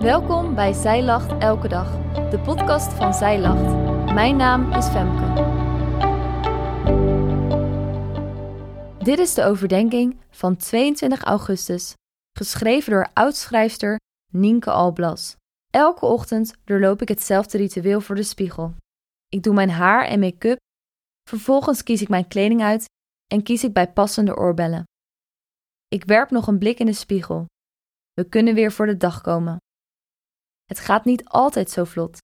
Welkom bij Zij Lacht Elke Dag, de podcast van Zij Lacht. Mijn naam is Femke. Dit is de overdenking van 22 augustus, geschreven door oudschrijfster Nienke Alblas. Elke ochtend doorloop ik hetzelfde ritueel voor de spiegel. Ik doe mijn haar en make-up, vervolgens kies ik mijn kleding uit en kies ik bij passende oorbellen. Ik werp nog een blik in de spiegel. We kunnen weer voor de dag komen. Het gaat niet altijd zo vlot.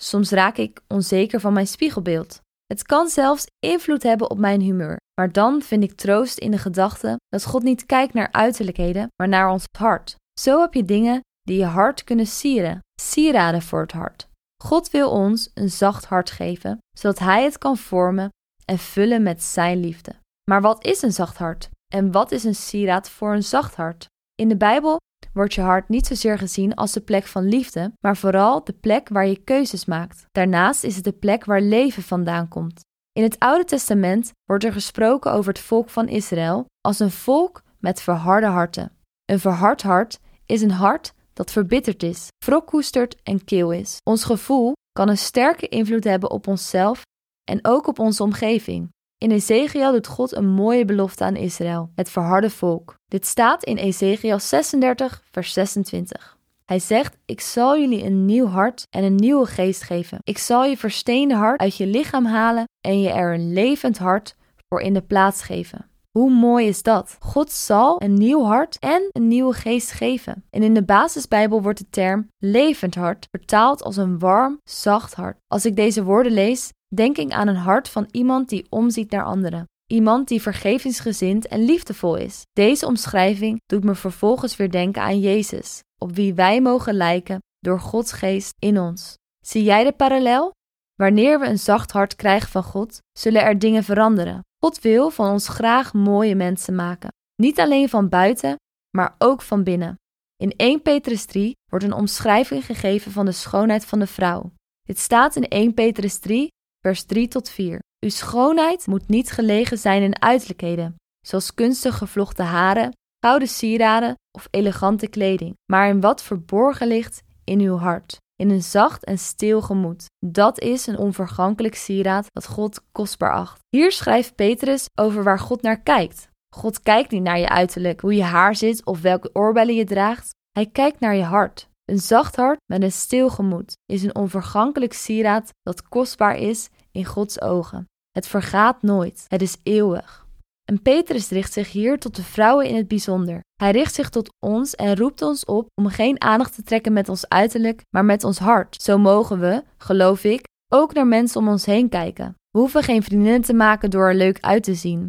Soms raak ik onzeker van mijn spiegelbeeld. Het kan zelfs invloed hebben op mijn humeur. Maar dan vind ik troost in de gedachte dat God niet kijkt naar uiterlijkheden, maar naar ons hart. Zo heb je dingen die je hart kunnen sieren, sieraden voor het hart. God wil ons een zacht hart geven, zodat Hij het kan vormen en vullen met Zijn liefde. Maar wat is een zacht hart? En wat is een sieraad voor een zacht hart? In de Bijbel wordt je hart niet zozeer gezien als de plek van liefde, maar vooral de plek waar je keuzes maakt. Daarnaast is het de plek waar leven vandaan komt. In het Oude Testament wordt er gesproken over het volk van Israël als een volk met verharde harten. Een verhard hart is een hart dat verbitterd is, wrokkoesterd en keel is. Ons gevoel kan een sterke invloed hebben op onszelf en ook op onze omgeving. In Ezekiel doet God een mooie belofte aan Israël, het verharde volk. Dit staat in Ezekiel 36, vers 26. Hij zegt: Ik zal jullie een nieuw hart en een nieuwe geest geven. Ik zal je versteende hart uit je lichaam halen en je er een levend hart voor in de plaats geven. Hoe mooi is dat? God zal een nieuw hart en een nieuwe geest geven. En in de basisbijbel wordt de term levend hart vertaald als een warm, zacht hart. Als ik deze woorden lees, denk ik aan een hart van iemand die omziet naar anderen. Iemand die vergevingsgezind en liefdevol is. Deze omschrijving doet me vervolgens weer denken aan Jezus, op wie wij mogen lijken door Gods geest in ons. Zie jij de parallel? Wanneer we een zacht hart krijgen van God, zullen er dingen veranderen. God wil van ons graag mooie mensen maken. Niet alleen van buiten, maar ook van binnen. In 1 Petrus 3 wordt een omschrijving gegeven van de schoonheid van de vrouw. Dit staat in 1 Petrus 3, vers 3 tot 4. Uw schoonheid moet niet gelegen zijn in uiterlijkheden, zoals kunstig gevlochten haren, gouden sieraden of elegante kleding, maar in wat verborgen ligt in uw hart, in een zacht en stil gemoed. Dat is een onvergankelijk sieraad dat God kostbaar acht. Hier schrijft Petrus over waar God naar kijkt. God kijkt niet naar je uiterlijk, hoe je haar zit of welke oorbellen je draagt. Hij kijkt naar je hart. Een zacht hart met een stil gemoed is een onvergankelijk sieraad dat kostbaar is in Gods ogen. Het vergaat nooit, het is eeuwig. En Petrus richt zich hier tot de vrouwen in het bijzonder. Hij richt zich tot ons en roept ons op om geen aandacht te trekken met ons uiterlijk, maar met ons hart. Zo mogen we, geloof ik, ook naar mensen om ons heen kijken. We hoeven geen vriendinnen te maken door er leuk uit te zien.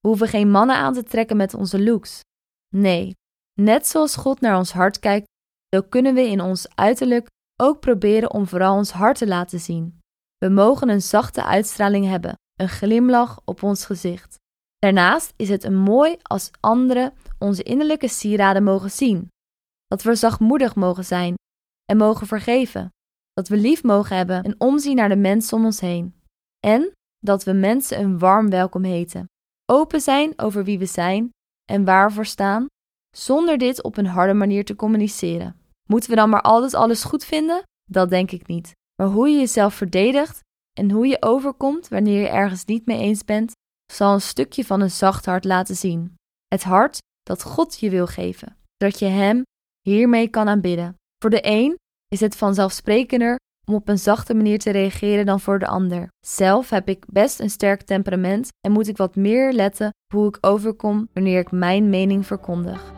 We hoeven geen mannen aan te trekken met onze looks. Nee, net zoals God naar ons hart kijkt, zo kunnen we in ons uiterlijk ook proberen om vooral ons hart te laten zien. We mogen een zachte uitstraling hebben, een glimlach op ons gezicht. Daarnaast is het een mooi als anderen onze innerlijke sieraden mogen zien. Dat we zachtmoedig mogen zijn en mogen vergeven. Dat we lief mogen hebben en omzien naar de mensen om ons heen. En dat we mensen een warm welkom heten. Open zijn over wie we zijn en waar we voor staan, zonder dit op een harde manier te communiceren. Moeten we dan maar altijd alles goed vinden? Dat denk ik niet. Maar hoe je jezelf verdedigt en hoe je overkomt wanneer je ergens niet mee eens bent, zal een stukje van een zacht hart laten zien. Het hart dat God je wil geven, zodat je Hem hiermee kan aanbidden. Voor de een is het vanzelfsprekender om op een zachte manier te reageren dan voor de ander. Zelf heb ik best een sterk temperament en moet ik wat meer letten hoe ik overkom wanneer ik mijn mening verkondig.